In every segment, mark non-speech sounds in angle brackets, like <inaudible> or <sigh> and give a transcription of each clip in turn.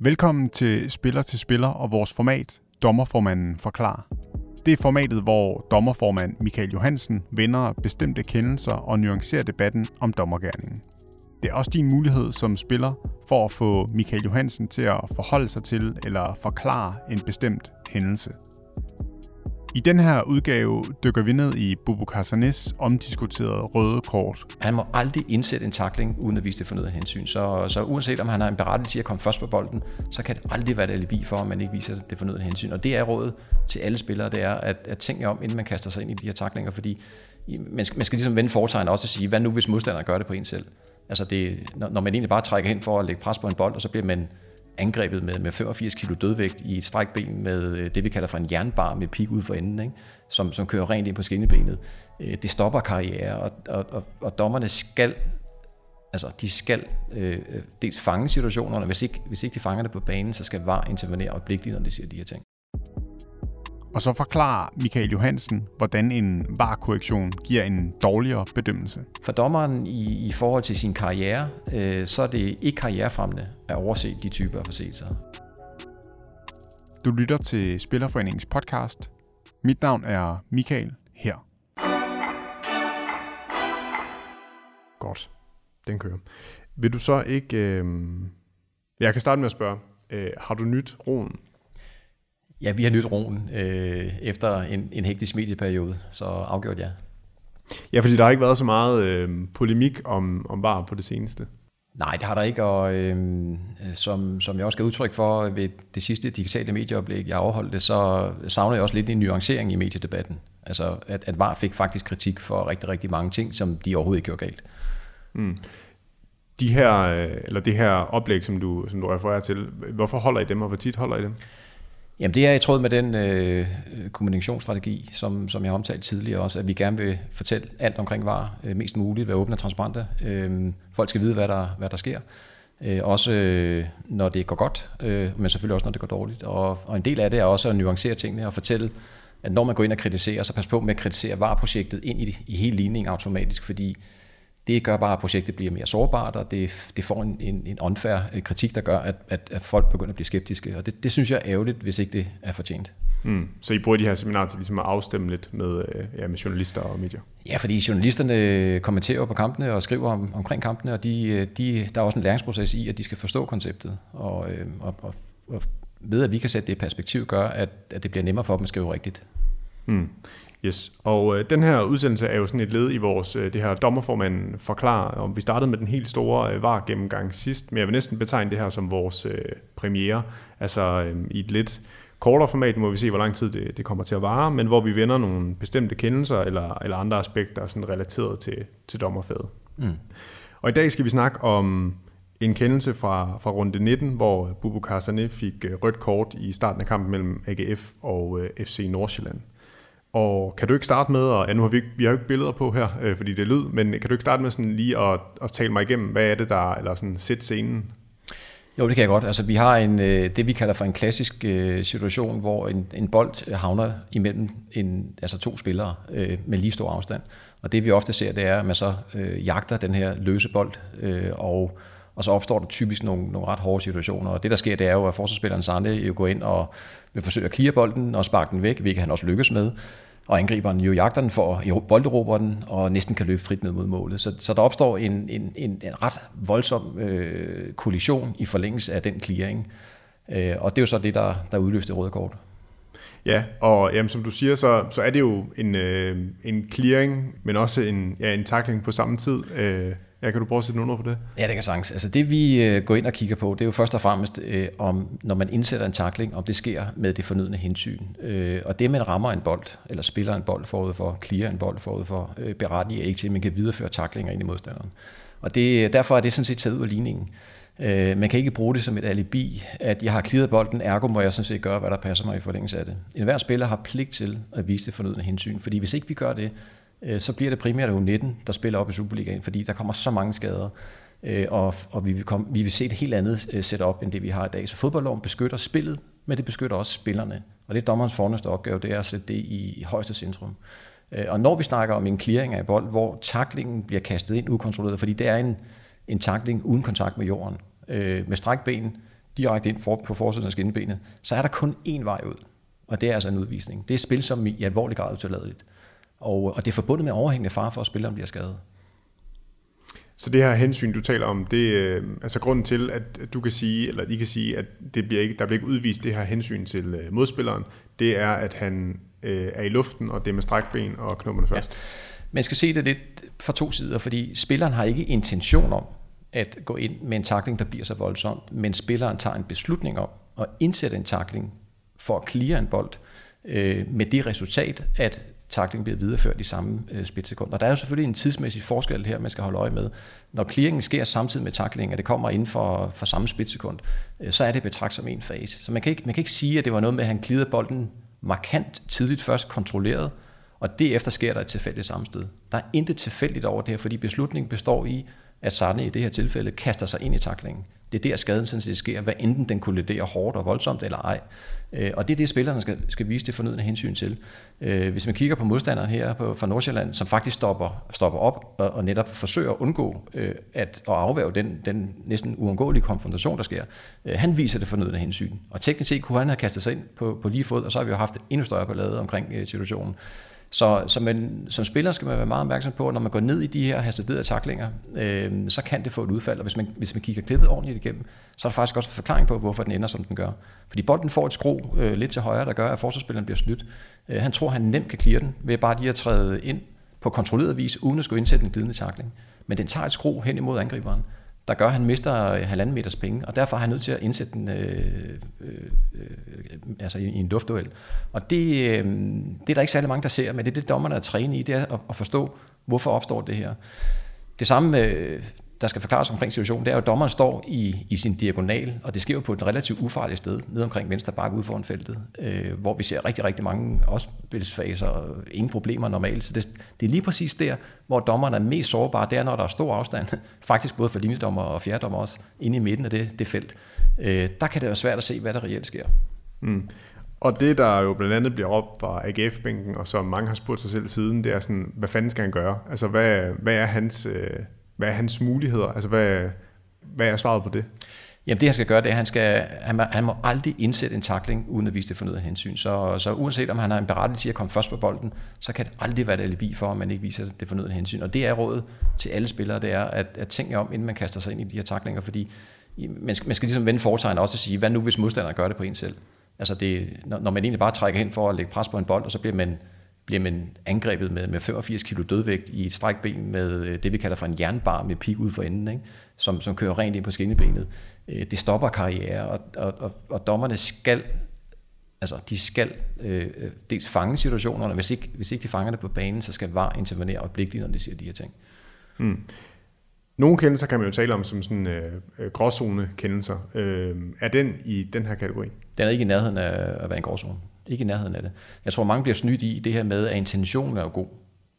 Velkommen til Spiller til Spiller og vores format, Dommerformanden forklarer. Det er formatet, hvor dommerformand Michael Johansen vender bestemte kendelser og nuancerer debatten om dommergærningen. Det er også din mulighed som spiller for at få Michael Johansen til at forholde sig til eller forklare en bestemt hændelse. I den her udgave dykker vi ned i Bubu Casanes omdiskuterede røde kort. Han må aldrig indsætte en takling, uden at vise det fornødende hensyn. Så, så uanset om han har en berettigelse til at komme først på bolden, så kan det aldrig være et alibi for, at man ikke viser det fornødende hensyn. Og det er rådet til alle spillere, det er at, at tænke om, inden man kaster sig ind i de her taklinger, fordi man skal, man skal ligesom vende foretegn også og sige, hvad nu hvis modstanderen gør det på en selv? Altså det, når, når man egentlig bare trækker hen for at lægge pres på en bold, og så bliver man angrebet med, med 85 kilo dødvægt i et strækben med øh, det, vi kalder for en jernbar med pik ud for enden, ikke? Som, som kører rent ind på skinnebenet. Øh, det stopper karriere, og, og, og, og dommerne skal altså de skal øh, øh, dels fange situationerne, hvis ikke, hvis ikke de fanger det på banen, så skal VAR intervenere øjeblikkeligt, når de siger de her ting. Og så forklarer Michael Johansen, hvordan en VAR-korrektion giver en dårligere bedømmelse. For dommeren i, i forhold til sin karriere, øh, så er det ikke karrierefremmende at overse de typer af forseelser. Du lytter til Spillerforeningens podcast. Mit navn er Michael her. Godt, den kører. Vil du så ikke... Øh... Jeg kan starte med at spørge. Øh, har du nyt roen? Ja, vi har nyt roen øh, efter en, en hektisk medieperiode, så afgjort ja. Ja, fordi der har ikke været så meget øh, polemik om, om VAR på det seneste. Nej, det har der ikke, og øh, som, som jeg også skal udtryk for ved det sidste digitale medieoplæg, jeg afholdte, så savner jeg også lidt en nuancering i mediedebatten. Altså, at, at VAR fik faktisk kritik for rigtig, rigtig mange ting, som de overhovedet ikke gjorde galt. Mm. De her, øh, eller det her oplæg, som du, som du refererer til, hvorfor holder I dem, og hvor tit holder I dem? Jamen det er i tråd med den øh, kommunikationsstrategi, som, som jeg har omtalt tidligere også, at vi gerne vil fortælle alt omkring varer øh, mest muligt, være åbne og transparente. Øh, folk skal vide, hvad der, hvad der sker. Øh, også øh, når det går godt, øh, men selvfølgelig også når det går dårligt. Og, og en del af det er også at nuancere tingene og fortælle, at når man går ind og kritiserer, så pas på med at kritisere vareprojektet ind i, i hele ligningen automatisk, fordi det gør bare, at projektet bliver mere sårbart, og det, det får en, en, en unfair øh, kritik, der gør, at, at, at folk begynder at blive skeptiske. Og det, det synes jeg er ærgerligt, hvis ikke det er fortjent. Mm. Så I bruger de her seminarer til ligesom at afstemme lidt med, øh, ja, med journalister og medier? Ja, fordi journalisterne kommenterer på kampene og skriver om, omkring kampene, og de, øh, de, der er også en læringsproces i, at de skal forstå konceptet. Og, og, og, og ved at vi kan sætte det i perspektiv, gør, at, at det bliver nemmere for dem at skrive rigtigt. Mm. Yes, og øh, den her udsendelse er jo sådan et led i vores, øh, det her dommerformand forklarer, om vi startede med den helt store øh, var gennemgang sidst, men jeg vil næsten betegne det her som vores øh, premiere, altså øh, i et lidt kortere format, må vi se, hvor lang tid det, det kommer til at vare, men hvor vi vender nogle bestemte kendelser eller, eller andre aspekter sådan relateret til, til dommerfaget. Mm. Og i dag skal vi snakke om en kendelse fra, fra runde 19, hvor Bubu Karsane fik øh, rødt kort i starten af kampen mellem AGF og øh, FC Nordsjælland. Og kan du ikke starte med, og ja, nu har vi, ikke, vi har jo ikke billeder på her, øh, fordi det er lyd, men kan du ikke starte med sådan lige at, at tale mig igennem, hvad er det der, eller sådan sæt scenen? Jo, det kan jeg godt. Altså, vi har en, øh, det, vi kalder for en klassisk øh, situation, hvor en, en bold øh, havner imellem en, altså to spillere øh, med lige stor afstand. Og det vi ofte ser, det er, at man så øh, jagter den her løse bold, øh, og, og så opstår der typisk nogle, nogle ret hårde situationer. Og det, der sker, det er jo, at forsvarsspilleren Sande jo går ind og vil forsøge at klire bolden og sparke den væk, hvilket han også lykkes med og angriberen jo jagter den for bolderober den, og næsten kan løbe frit ned mod målet. Så, så der opstår en, en, en, en ret voldsom øh, kollision i forlængelse af den clearing. Øh, og det er jo så det, der, der udløste røde kort. Ja, og jamen, som du siger, så, så er det jo en, øh, en clearing, men også en, ja, en tackling på samme tid. Øh, Ja, kan du prøve at sætte nogle på det? Ja, det kan sagtens. Altså det vi øh, går ind og kigger på, det er jo først og fremmest, øh, om når man indsætter en takling, om det sker med det fornødne hensyn. Øh, og det, man rammer en bold, eller spiller en bold forud for, clear en bold forud for, øh, berettiger ikke til, at man kan videreføre taklinger ind i modstanderen. Og det, derfor er det sådan set taget ud af ligningen. Øh, man kan ikke bruge det som et alibi, at jeg har clearet bolden, ergo må jeg sådan set gøre, hvad der passer mig i forlængelse af det. En hver spiller har pligt til at vise det fornødne hensyn, fordi hvis ikke vi gør det, Øh, så bliver det primært U19, der spiller op i Superligaen, fordi der kommer så mange skader, øh, og, og vi, vil komme, vi vil se et helt andet øh, setup, end det vi har i dag. Så fodboldloven beskytter spillet, men det beskytter også spillerne. Og det er dommerens fornæste opgave, det er at sætte det i, i højeste centrum. Øh, og når vi snakker om en clearing af bold, hvor taklingen bliver kastet ind ukontrolleret, fordi det er en, en takling uden kontakt med jorden, øh, med strækben, direkte ind for, på forsiden af skinnebenet, så er der kun én vej ud, og det er altså en udvisning. Det er et spil, som i alvorlig grad er utilladeligt. Og, og det er forbundet med overhængende far for, at spilleren bliver skadet. Så det her hensyn, du taler om, det er øh, altså grunden til, at du kan sige, eller I kan sige, at det bliver ikke, der bliver ikke udvist det her hensyn til øh, modspilleren, det er, at han øh, er i luften, og det er med strækben og knopperne først. Ja. Man skal se det lidt fra to sider, fordi spilleren har ikke intention om at gå ind med en takling, der bliver så voldsom, men spilleren tager en beslutning om at indsætte en takling for at clear en bold, øh, med det resultat, at takling bliver videreført i samme øh, splitsekund. Og der er jo selvfølgelig en tidsmæssig forskel her, man skal holde øje med. Når clearingen sker samtidig med taklingen, og det kommer inden for, for samme splitsekund, øh, så er det betragt som en fase. Så man kan, ikke, man kan ikke sige, at det var noget med, at han klidede bolden markant tidligt først kontrolleret, og derefter sker der et tilfældigt sammenstød. Der er intet tilfældigt over det her, fordi beslutningen består i, at Sarne i det her tilfælde kaster sig ind i taklingen. Det er der skaden sådan set sker, hvad enten den kolliderer hårdt og voldsomt eller ej. Øh, og det er det, spillerne skal, skal vise det fornødende hensyn til. Øh, hvis man kigger på modstanderen her på, fra Nordsjælland, som faktisk stopper, stopper op og, og netop forsøger at undgå øh, at, at afværge den, den næsten uundgåelige konfrontation, der sker, han viser det fornødende hensyn. Og teknisk set kunne han have kastet sig ind på, på lige fod, og så har vi jo haft endnu større ballade omkring situationen. Så, så man, som spiller skal man være meget opmærksom på, at når man går ned i de her hasarderede taklinger, øh, så kan det få et udfald, og hvis man, hvis man kigger klippet ordentligt igennem, så er der faktisk også en forklaring på, hvorfor den ender, som den gør. Fordi bolden får et skro øh, lidt til højre, der gør, at forsvarsspilleren bliver snydt. Øh, han tror, han nemt kan clear den, ved bare lige at træde ind på kontrolleret vis, uden at skulle indsætte en glidende takling. Men den tager et skro hen imod angriberen der gør, at han mister øh, halvanden meters penge, og derfor er han nødt til at indsætte den øh, øh, øh, altså i, i en luftduel. Og det, øh, det er der ikke særlig mange, der ser, men det er det, dommerne er trænet i, det er at, at forstå, hvorfor opstår det her. Det samme, øh, der skal forklares omkring situationen, det er jo, at dommeren står i, i sin diagonal, og det sker jo på et relativt ufarligt sted, nede omkring venstre bakke ude foran feltet, øh, hvor vi ser rigtig, rigtig mange opspilsfaser, ingen problemer normalt. Så det, det er lige præcis der, hvor dommeren er mest sårbar, det er, når der er stor afstand, <laughs> faktisk både for linjedommer og fjerdommer også, inde i midten af det, det felt. Øh, der kan det være svært at se, hvad der reelt sker. Mm. Og det, der jo blandt andet bliver op fra AGF-bænken, og som mange har spurgt sig selv siden, det er sådan, hvad fanden skal han gøre? Altså, hvad, hvad er hans... Øh hvad er hans muligheder? Altså, hvad, hvad er svaret på det? Jamen det han skal gøre, det er, at han, skal, han, må, han må aldrig indsætte en takling, uden at vise det fornødende hensyn. Så, så uanset om han har en berettigelse til at komme først på bolden, så kan det aldrig være et alibi for, at man ikke viser det fornødende hensyn. Og det er rådet til alle spillere, det er at, at tænke om, inden man kaster sig ind i de her taklinger, fordi man skal, man skal ligesom vende foretegn også og sige, hvad nu hvis modstanderen gør det på en selv? Altså det, når, når man egentlig bare trækker hen for at lægge pres på en bold, og så bliver man bliver man angrebet med, med 85 kilo dødvægt i et strækben med øh, det, vi kalder for en jernbar med pik ud for enden, ikke? Som, som kører rent ind på skinnebenet. Øh, det stopper karriere, og, og, og, og dommerne skal altså de skal øh, øh, dels fange situationerne, hvis ikke, hvis ikke de fanger det på banen, så skal VAR intervenere øjeblikkeligt, når de siger de her ting. Mm. Nogle kendelser kan man jo tale om som sådan øh, gråzone kendelser. Øh, er den i den her kategori? Den er ikke i nærheden af at være en gråzone. Ikke i nærheden af det. Jeg tror, mange bliver snydt i det her med, at intentionen er god.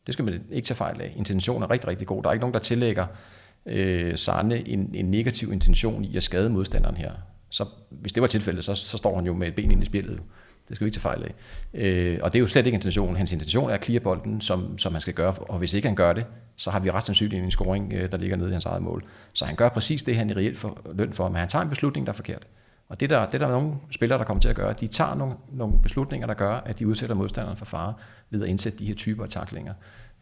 Det skal man ikke tage fejl af. Intentionen er rigtig, rigtig god. Der er ikke nogen, der tillægger øh, Sarne en, en negativ intention i at skade modstanderen her. Så hvis det var tilfældet, så, så står han jo med et ben ind i spillet. Det skal vi ikke tage fejl af. Øh, og det er jo slet ikke intentionen. Hans intention er at clear bolden, som, som han skal gøre. Og hvis ikke han gør det, så har vi ret sandsynligt en scoring, øh, der ligger nede i hans eget mål. Så han gør præcis det, han i reelt for, løn for, men han tager en beslutning, der er forkert. Og det der, det der er nogle spillere, der kommer til at gøre, de tager nogle, nogle beslutninger, der gør, at de udsætter modstanderen for fare ved at indsætte de her typer af taklinger.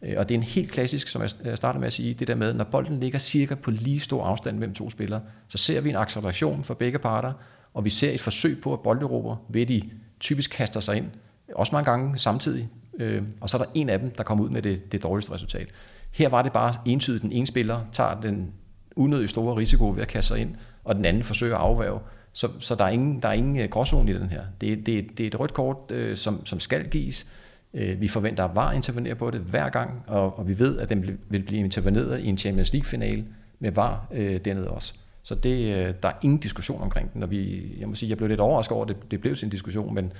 Øh, og det er en helt klassisk, som jeg starter med at sige, det der med, når bolden ligger cirka på lige stor afstand mellem to spillere, så ser vi en acceleration for begge parter, og vi ser et forsøg på at bolderober ved de typisk kaster sig ind, også mange gange samtidig, øh, og så er der en af dem, der kommer ud med det, det dårligste resultat. Her var det bare entydigt, den ene spiller tager den unødigt store risiko ved at kaste sig ind, og den anden forsøger at afværge. Så, så der er ingen, der er ingen øh, gråzone i den her. Det, det, det er et rødt kort, øh, som, som skal gives. Øh, vi forventer, at VAR intervenerer på det hver gang, og, og vi ved, at den vil blive interveneret i en Champions League-finale med VAR øh, dernede også. Så det, øh, der er ingen diskussion omkring den, og vi, jeg må sige, jeg blev lidt overrasket over, at det, det blev sin diskussion, men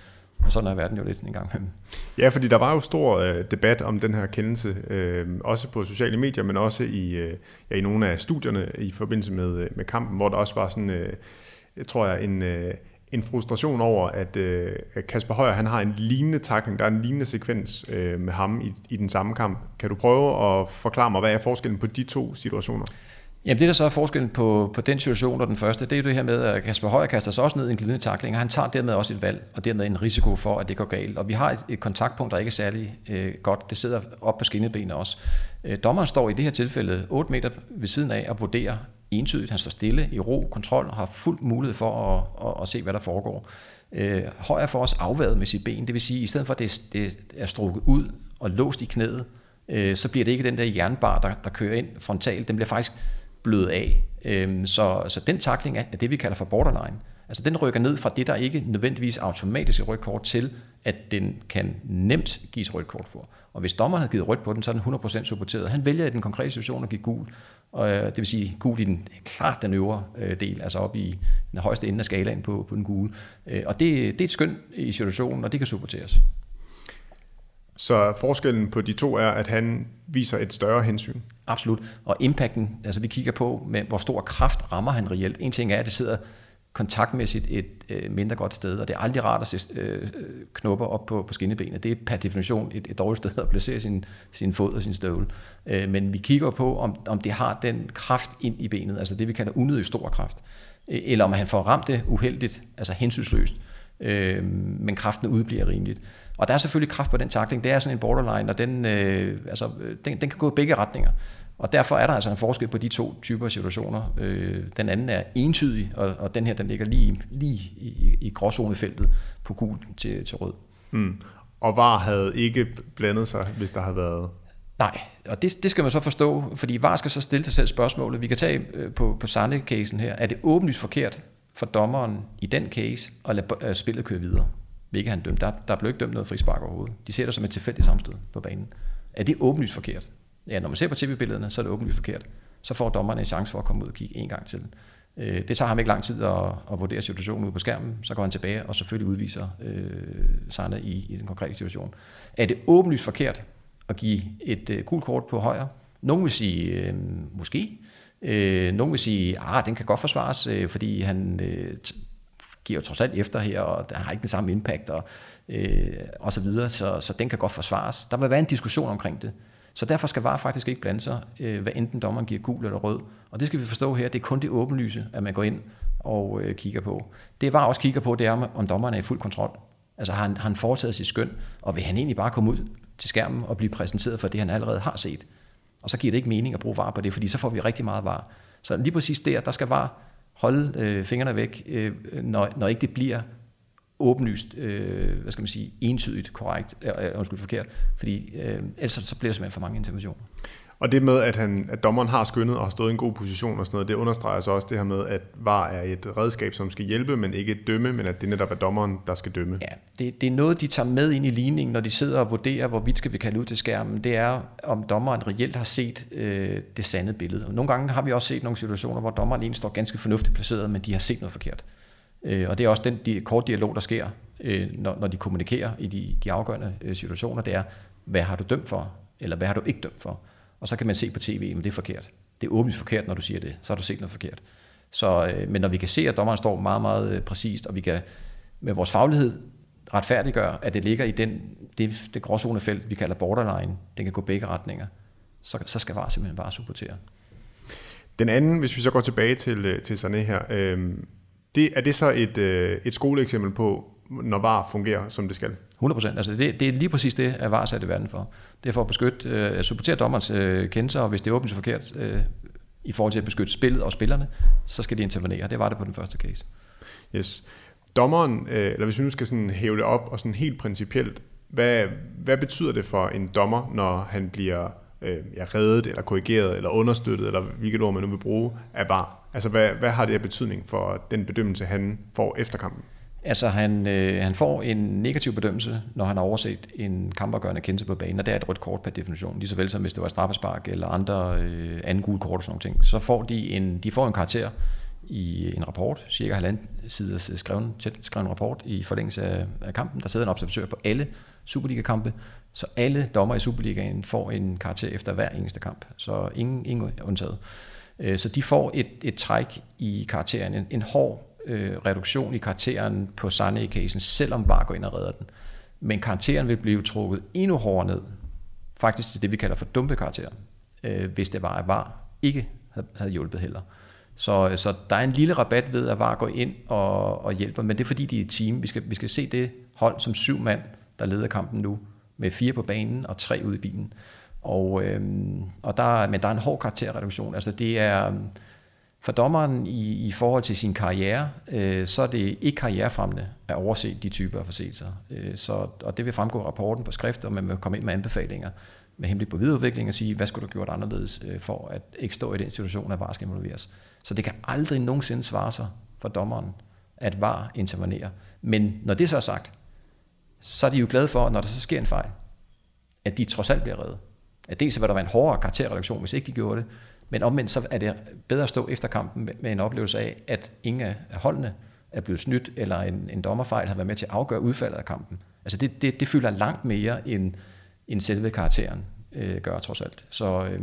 og sådan er verden jo lidt en gang imellem. Ja, fordi der var jo stor øh, debat om den her kendelse, øh, også på sociale medier, men også i, øh, ja, i nogle af studierne i forbindelse med, øh, med kampen, hvor der også var sådan, øh, tror jeg, en, øh, en frustration over, at øh, Kasper Højer han har en lignende takling, der er en lignende sekvens øh, med ham i, i den samme kamp. Kan du prøve at forklare mig, hvad er forskellen på de to situationer? Jamen det, der så er forskellen på, på den situation og den første, det er jo det her med, at Kasper Højer kaster sig også ned i en glidende takling, og han tager dermed også et valg, og dermed en risiko for, at det går galt. Og vi har et, et kontaktpunkt, der ikke er særlig øh, godt. Det sidder op på skinnebenet også. Øh, dommeren står i det her tilfælde 8 meter ved siden af og vurderer entydigt. Han står stille i ro, kontrol, og har fuld mulighed for at, at, at se, hvad der foregår. Øh, Højer for os afværet med sit ben, det vil sige, at i stedet for at det, det er strukket ud og låst i knæet, øh, så bliver det ikke den der jernbar, der, der kører ind frontalt. Den bliver faktisk blødet af. Øh, så, så den takling er, er det, vi kalder for borderline. Altså den rykker ned fra det, der ikke nødvendigvis automatisk er rødt kort til, at den kan nemt gives rødt kort for. Og hvis dommeren havde givet rødt på den, så er den 100% supporteret. Han vælger i den konkrete situation at give gul, og øh, det vil sige gul i den klart den øvre øh, del, altså op i den højeste ende af skalaen på, på den gule. Øh, og det, det er et skøn i situationen, og det kan supporteres. Så forskellen på de to er, at han viser et større hensyn. Absolut. Og impacten, altså vi kigger på, med hvor stor kraft rammer han reelt. En ting er, at det sidder kontaktmæssigt et øh, mindre godt sted, og det er aldrig rart at se øh, knopper op på, på skinnebenet. Det er per definition et, et dårligt sted <laughs> at placere sin, sin fod og sin støvle. Øh, men vi kigger på, om, om det har den kraft ind i benet, altså det vi kalder unødig stor kraft, øh, eller om han får ramt det uheldigt, altså hensynsløst, øh, men kraften udbliver rimeligt. Og der er selvfølgelig kraft på den takling. Det er sådan en borderline, og den, øh, altså, øh, den, den kan gå i begge retninger. Og derfor er der altså en forskel på de to typer situationer. Øh, den anden er entydig, og, og den her den ligger lige, lige i, i gråzonefeltet på gul til, til rød. Mm. Og VAR havde ikke blandet sig, hvis der havde været... Nej, og det, det skal man så forstå, fordi VAR skal så stille sig selv spørgsmålet. Vi kan tage øh, på, på Sanne-casen her. Er det åbenlyst forkert for dommeren i den case at lade øh, spillet køre videre? Hvilket han dømt. Der, der blev ikke dømt noget frispark overhovedet. De ser det som et tilfældigt sammenstød på banen. Er det åbenlyst forkert? Ja, når man ser på tv-billederne, så er det åbenlyst forkert. Så får dommerne en chance for at komme ud og kigge en gang til. Øh, det tager ham ikke lang tid at, at vurdere situationen ud på skærmen. Så går han tilbage og selvfølgelig udviser øh, Sanne i, i den konkrete situation. Er det åbenlyst forkert at give et øh, gult kort på højre? Nogle vil sige, øh, måske. Øh, nogle vil sige, at ah, den kan godt forsvares, øh, fordi han øh, giver trods alt efter her, og der har ikke den samme impact, og, øh, og så videre, så, så den kan godt forsvares. Der vil være en diskussion omkring det. Så derfor skal VAR faktisk ikke blande sig, øh, hvad enten dommeren giver gul eller rød. Og det skal vi forstå her, det er kun det åbenlyse, at man går ind og øh, kigger på. Det VAR også kigger på, det er, om dommeren er i fuld kontrol. Altså har han, har han foretaget sit skøn, og vil han egentlig bare komme ud til skærmen og blive præsenteret for det, han allerede har set. Og så giver det ikke mening at bruge VAR på det, fordi så får vi rigtig meget VAR. Så lige præcis der, der skal VAR holde øh, fingrene væk, øh, når, når ikke det bliver åbenlyst, øh, hvad skal man sige, entydigt korrekt, øh, undskyld forkert, fordi øh, ellers så bliver det simpelthen for mange interventioner. Og det med, at, han, at dommeren har skyndet og har stået i en god position og sådan noget, det understreger så også det her med, at VAR er et redskab, som skal hjælpe, men ikke dømme, men at det netop er dommeren, der skal dømme. Ja, det, det er noget, de tager med ind i ligningen, når de sidder og vurderer, hvorvidt skal vi kalde ud til skærmen. Det er, om dommeren reelt har set øh, det sande billede. Og nogle gange har vi også set nogle situationer, hvor dommeren egentlig står ganske fornuftigt placeret, men de har set noget forkert. Øh, og det er også den de, kort dialog, der sker, øh, når, når de kommunikerer i de, de afgørende øh, situationer, det er, hvad har du dømt for, eller hvad har du ikke dømt for? Og så kan man se på tv, men det er forkert. Det er åbenlyst forkert, når du siger det. Så har du set noget forkert. Så, øh, men når vi kan se, at dommeren står meget, meget øh, præcist, og vi kan med vores faglighed retfærdiggøre, at det ligger i den, det, det gråzonefelt, vi kalder borderline, den kan gå begge retninger, så, så skal VAR simpelthen bare supportere. Den anden, hvis vi så går tilbage til, øh, til Sané her, øh, det, er det så et, øh, et skoleeksempel på, når VAR fungerer, som det skal? 100 procent. Altså det, det er lige præcis det, at VAR sat i verden for. Det er for at beskytte, øh, at supportere dommerens øh, kendelser, og hvis det er åbent forkert øh, i forhold til at beskytte spillet og spillerne, så skal de intervenere. Det var det på den første case. Yes. Dommeren, øh, eller hvis vi nu skal sådan hæve det op og sådan helt principielt, hvad, hvad betyder det for en dommer, når han bliver øh, ja, reddet, eller korrigeret, eller understøttet, eller hvilket ord man nu vil bruge, af VAR? Altså, hvad, hvad har det af betydning for den bedømmelse, han får efter kampen? Altså, han, øh, han får en negativ bedømmelse, når han har overset en kampafgørende kendelse på banen, og det er et rødt kort per definition, lige så vel som hvis det var straffespark eller andre øh, anden gule kort og sådan noget. Så får de en, de får en karakter i en rapport, cirka halvanden sider øh, skreven, tæt skreven rapport i forlængelse af, af kampen. Der sidder en observatør på alle Superliga-kampe, så alle dommer i Superligaen får en karakter efter hver eneste kamp, så ingen, ingen undtaget. Øh, så de får et, et træk i karakteren, en, en hård øh, reduktion i karakteren på Sanne i casen, selvom VAR går ind og redder den. Men karakteren vil blive trukket endnu hårdere ned, faktisk til det, vi kalder for dumpe karakter, øh, hvis det var, at VAR ikke havde hjulpet heller. Så, så der er en lille rabat ved, at VAR går ind og, og hjælper, men det er fordi, de er et team. Vi skal, vi skal se det hold som syv mand, der leder kampen nu, med fire på banen og tre ude i bilen. Og, øhm, og der, men der er en hård karakterreduktion. Altså det er, øhm, for dommeren i, i forhold til sin karriere, øh, så er det ikke karrierefremmende at overse de typer af forseelser. Øh, så, og det vil fremgå af rapporten på skrift, og man vil komme ind med anbefalinger med henblik på videreudvikling og sige, hvad skulle du have gjort anderledes øh, for at ikke stå i den situation, at VAR skal involveres. Så det kan aldrig nogensinde svare sig for dommeren, at VAR intervenerer. Men når det så er sagt, så er de jo glade for, når der så sker en fejl, at de trods alt bliver reddet. At dels vil der være en hårdere karakterreduktion, hvis ikke de gjorde det, men omvendt så er det bedre at stå efter kampen med en oplevelse af, at ingen af holdene er blevet snydt, eller en, en dommerfejl har været med til at afgøre udfaldet af kampen. Altså det, det, det fylder langt mere end, end selve karakteren øh, gør trods alt. Så, øh,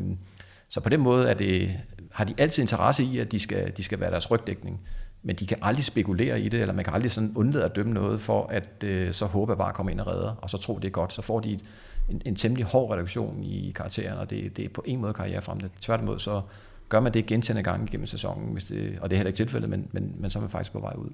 så på den måde er det, har de altid interesse i, at de skal, de skal være deres rygdækning. Men de kan aldrig spekulere i det, eller man kan aldrig sådan undlade at dømme noget, for at øh, så håbe at bare komme ind og redder, og så tro, det er godt. Så får de et, en, en temmelig hård reduktion i karakteren, og det, det er på en måde karrierefremde. Tværtimod så gør man det gentagende gange gennem sæsonen, hvis det, og det er heller ikke tilfældet, men, men, men så er man faktisk på vej ud.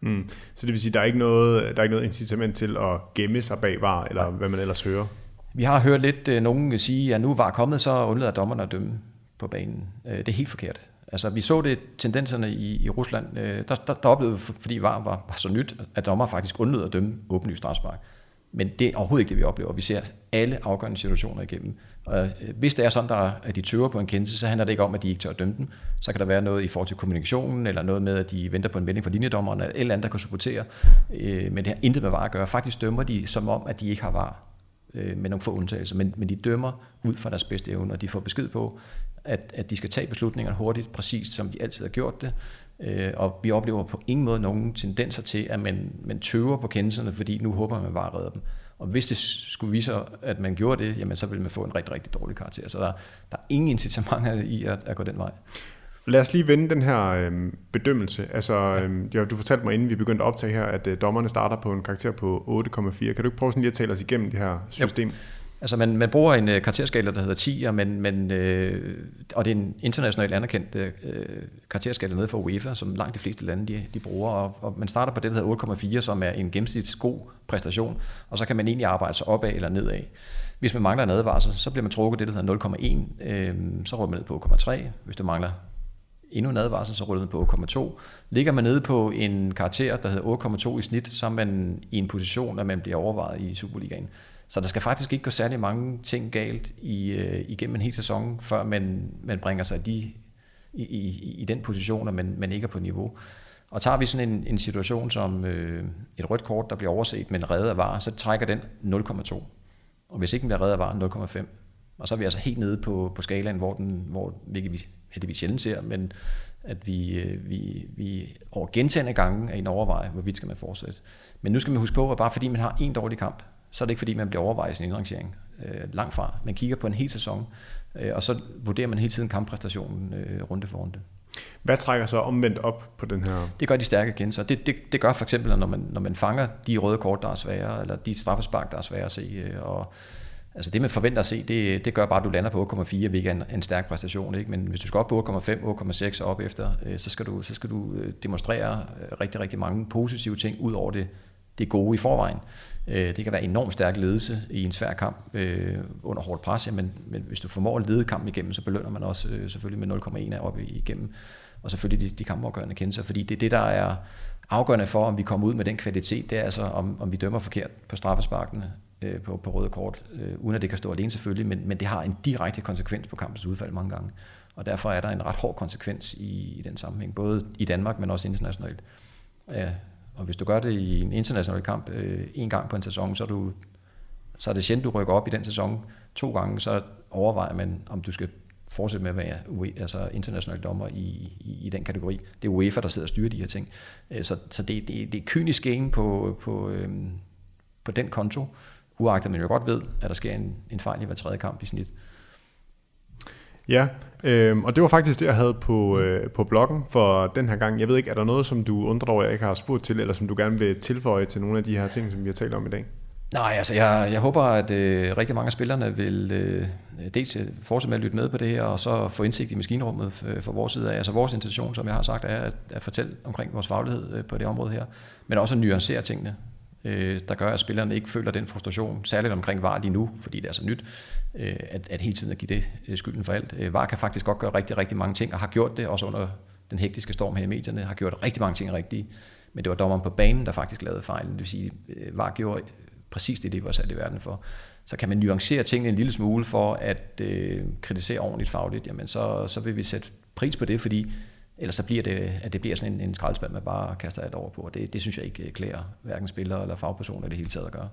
Mm. Så det vil sige, der er ikke noget, der er ikke noget incitament til at gemme sig bag var, eller hvad man ellers hører? Vi har hørt lidt øh, nogen sige, at nu var kommet, så undlader dommerne at dømme på banen. Øh, det er helt forkert. Altså, vi så det tendenserne i, i Rusland. Øh, der, der, der oplevede, fordi VAR var, var så nyt, at dommer faktisk undlod at dømme åbenlyst strafspark. Men det er overhovedet ikke det, vi oplever. Vi ser alle afgørende situationer igennem. Og øh, hvis det er sådan, der, at de tøver på en kendelse, så handler det ikke om, at de ikke tør at dømme den. Så kan der være noget i forhold til kommunikationen, eller noget med, at de venter på en vending fra linjedommeren, eller et eller andet, der kan supportere. Øh, men det har intet med var at gøre. Faktisk dømmer de, som om, at de ikke har var øh, med nogle få undtagelser. Men, men de dømmer ud fra deres bedste evne, og de får besked på, at, at de skal tage beslutningerne hurtigt, præcist som de altid har gjort det. Øh, og vi oplever på ingen måde nogen tendenser til, at man, man tøver på kendelserne, fordi nu håber man bare at redde dem. Og hvis det skulle vise sig, at man gjorde det, jamen så vil man få en rigtig, rigtig dårlig karakter. Så der, der er ingen incitamenter i at, at gå den vej. Lad os lige vende den her øhm, bedømmelse. Altså, ja. øhm, ja, du fortalte mig, inden vi begyndte at optage her, at øh, dommerne starter på en karakter på 8,4. Kan du ikke prøve sådan lige at tale os igennem det her system? Jo. Altså man, man bruger en øh, karakterskala, der hedder 10, men, men, øh, og det er en internationalt anerkendt øh, karakterskala nede for UEFA, som langt de fleste lande de, de bruger, og, og man starter på det, der hedder 8,4, som er en gennemsnitlig god præstation, og så kan man egentlig arbejde sig opad eller nedad. Hvis man mangler en advarsel, så bliver man trukket det, der hedder 0,1, øh, så ruller man ned på 0,3. Hvis du mangler endnu en advarsel, så ruller man på 8,2. Ligger man nede på en karakter, der hedder 8,2 i snit, så er man i en position, at man bliver overvejet i Superligaen. Så der skal faktisk ikke gå særlig mange ting galt i, øh, igennem en hel sæson, før man, man bringer sig de, i, i, i den position, at man, man ikke er på niveau. Og tager vi sådan en, en situation som øh, et rødt kort, der bliver overset, men reddet af var, så trækker den 0,2. Og hvis ikke den bliver reddet af var, 0,5. Og så er vi altså helt nede på, på skalaen, hvor, den, hvor hvilket vi vi sjældent ser, men at vi, øh, vi, vi over gentagende gange er i en overvej, hvorvidt skal man fortsætte. Men nu skal man huske på, at bare fordi man har en dårlig kamp, så er det ikke fordi, man bliver overvejet i sin indrangering. Øh, langt fra. Man kigger på en hel sæson, øh, og så vurderer man hele tiden kamppræstationen øh, runde for runde. Hvad trækker så omvendt op på den her? Det gør de stærke kendelser. Det, det, det gør for eksempel, når man, når man fanger de røde kort, der er svære, eller de straffespark, der er svære at se. Øh, og, altså det, man forventer at se, det, det gør bare, at du lander på 8,4, hvilket er en, en stærk præstation. Ikke? Men hvis du skal op på 8,5, 8,6 og op efter, øh, så skal du, så skal du øh, demonstrere rigtig, rigtig mange positive ting, ud over det, det gode i forvejen. Øh, det kan være enormt stærk ledelse i en svær kamp øh, under hårdt pres, men, men hvis du formår at lede kampen igennem, så belønner man også øh, selvfølgelig med 0,1 op igennem, og selvfølgelig de, de kampafgørende kendelser, fordi det er det, der er afgørende for, om vi kommer ud med den kvalitet, det er altså, om, om vi dømmer forkert på straffesparkene øh, på, på røde kort, øh, uden at det kan stå alene selvfølgelig, men, men det har en direkte konsekvens på kampens udfald mange gange, og derfor er der en ret hård konsekvens i, i den sammenhæng, både i Danmark, men også internationalt. Ja, og hvis du gør det i en international kamp øh, en gang på en sæson, så er, du, så er det sjældent, du rykker op i den sæson to gange, så overvejer man, om du skal fortsætte med at være UE, altså international dommer i, i, i den kategori. Det er UEFA, der sidder og styrer de her ting. Øh, så, så det, det, det er kynisk game på, på, øhm, på den konto, uagtet man jo godt ved, at der sker en, en fejl i hver tredje kamp i snit. Ja, øh, og det var faktisk det, jeg havde på, øh, på bloggen for den her gang. Jeg ved ikke, er der noget, som du undrer over, jeg ikke har spurgt til, eller som du gerne vil tilføje til nogle af de her ting, som vi har talt om i dag? Nej, altså jeg, jeg håber, at øh, rigtig mange af spillerne vil øh, dels øh, fortsætte med at lytte med på det her, og så få indsigt i maskinrummet øh, fra vores side af. Altså vores intention, som jeg har sagt, er at, at fortælle omkring vores faglighed øh, på det område her, men også at nuancere tingene, øh, der gør, at spillerne ikke føler den frustration, særligt omkring VAR lige nu, fordi det er så nyt, øh, at, at hele tiden at give det øh, skylden for alt. Øh, VAR kan faktisk godt gøre rigtig, rigtig mange ting, og har gjort det også under den hektiske storm her i medierne, har gjort rigtig mange ting rigtige, men det var dommeren på banen, der faktisk lavede fejl. Det vil sige, øh, VAR gjorde præcis det, det var sat i verden for. Så kan man nuancere tingene en lille smule for at øh, kritisere ordentligt fagligt, jamen så, så vil vi sætte pris på det, fordi ellers så bliver det, at det bliver sådan en, en skraldespand, man bare kaster alt over på. Og det, det synes jeg ikke øh, klæder hverken spillere eller fagpersoner i det hele taget at gøre.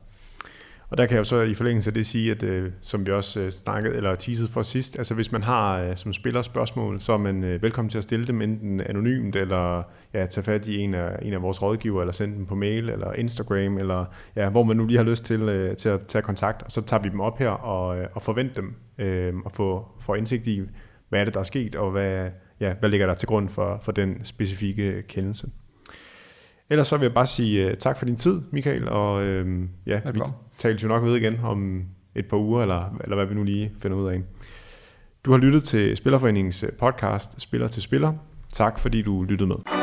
Og der kan jeg jo så i forlængelse af det sige, at øh, som vi også øh, snakkede eller teasede for sidst, altså hvis man har øh, som spiller spørgsmål, så er man øh, velkommen til at stille dem enten anonymt, eller ja, tage fat i en af, en af vores rådgiver, eller sende dem på mail, eller Instagram, eller ja, hvor man nu lige har lyst til, øh, til at tage kontakt, og så tager vi dem op her og, øh, og forventer dem, øh, og få, få indsigt i, hvad er det, der er sket, og hvad, ja, hvad ligger der til grund for, for den specifikke kendelse. Ellers så vil jeg bare sige uh, tak for din tid, Michael, og uh, ja, vi taler jo nok ved igen om et par uger, eller, eller hvad vi nu lige finder ud af. Du har lyttet til Spillerforeningens podcast Spiller til Spiller. Tak fordi du lyttede med.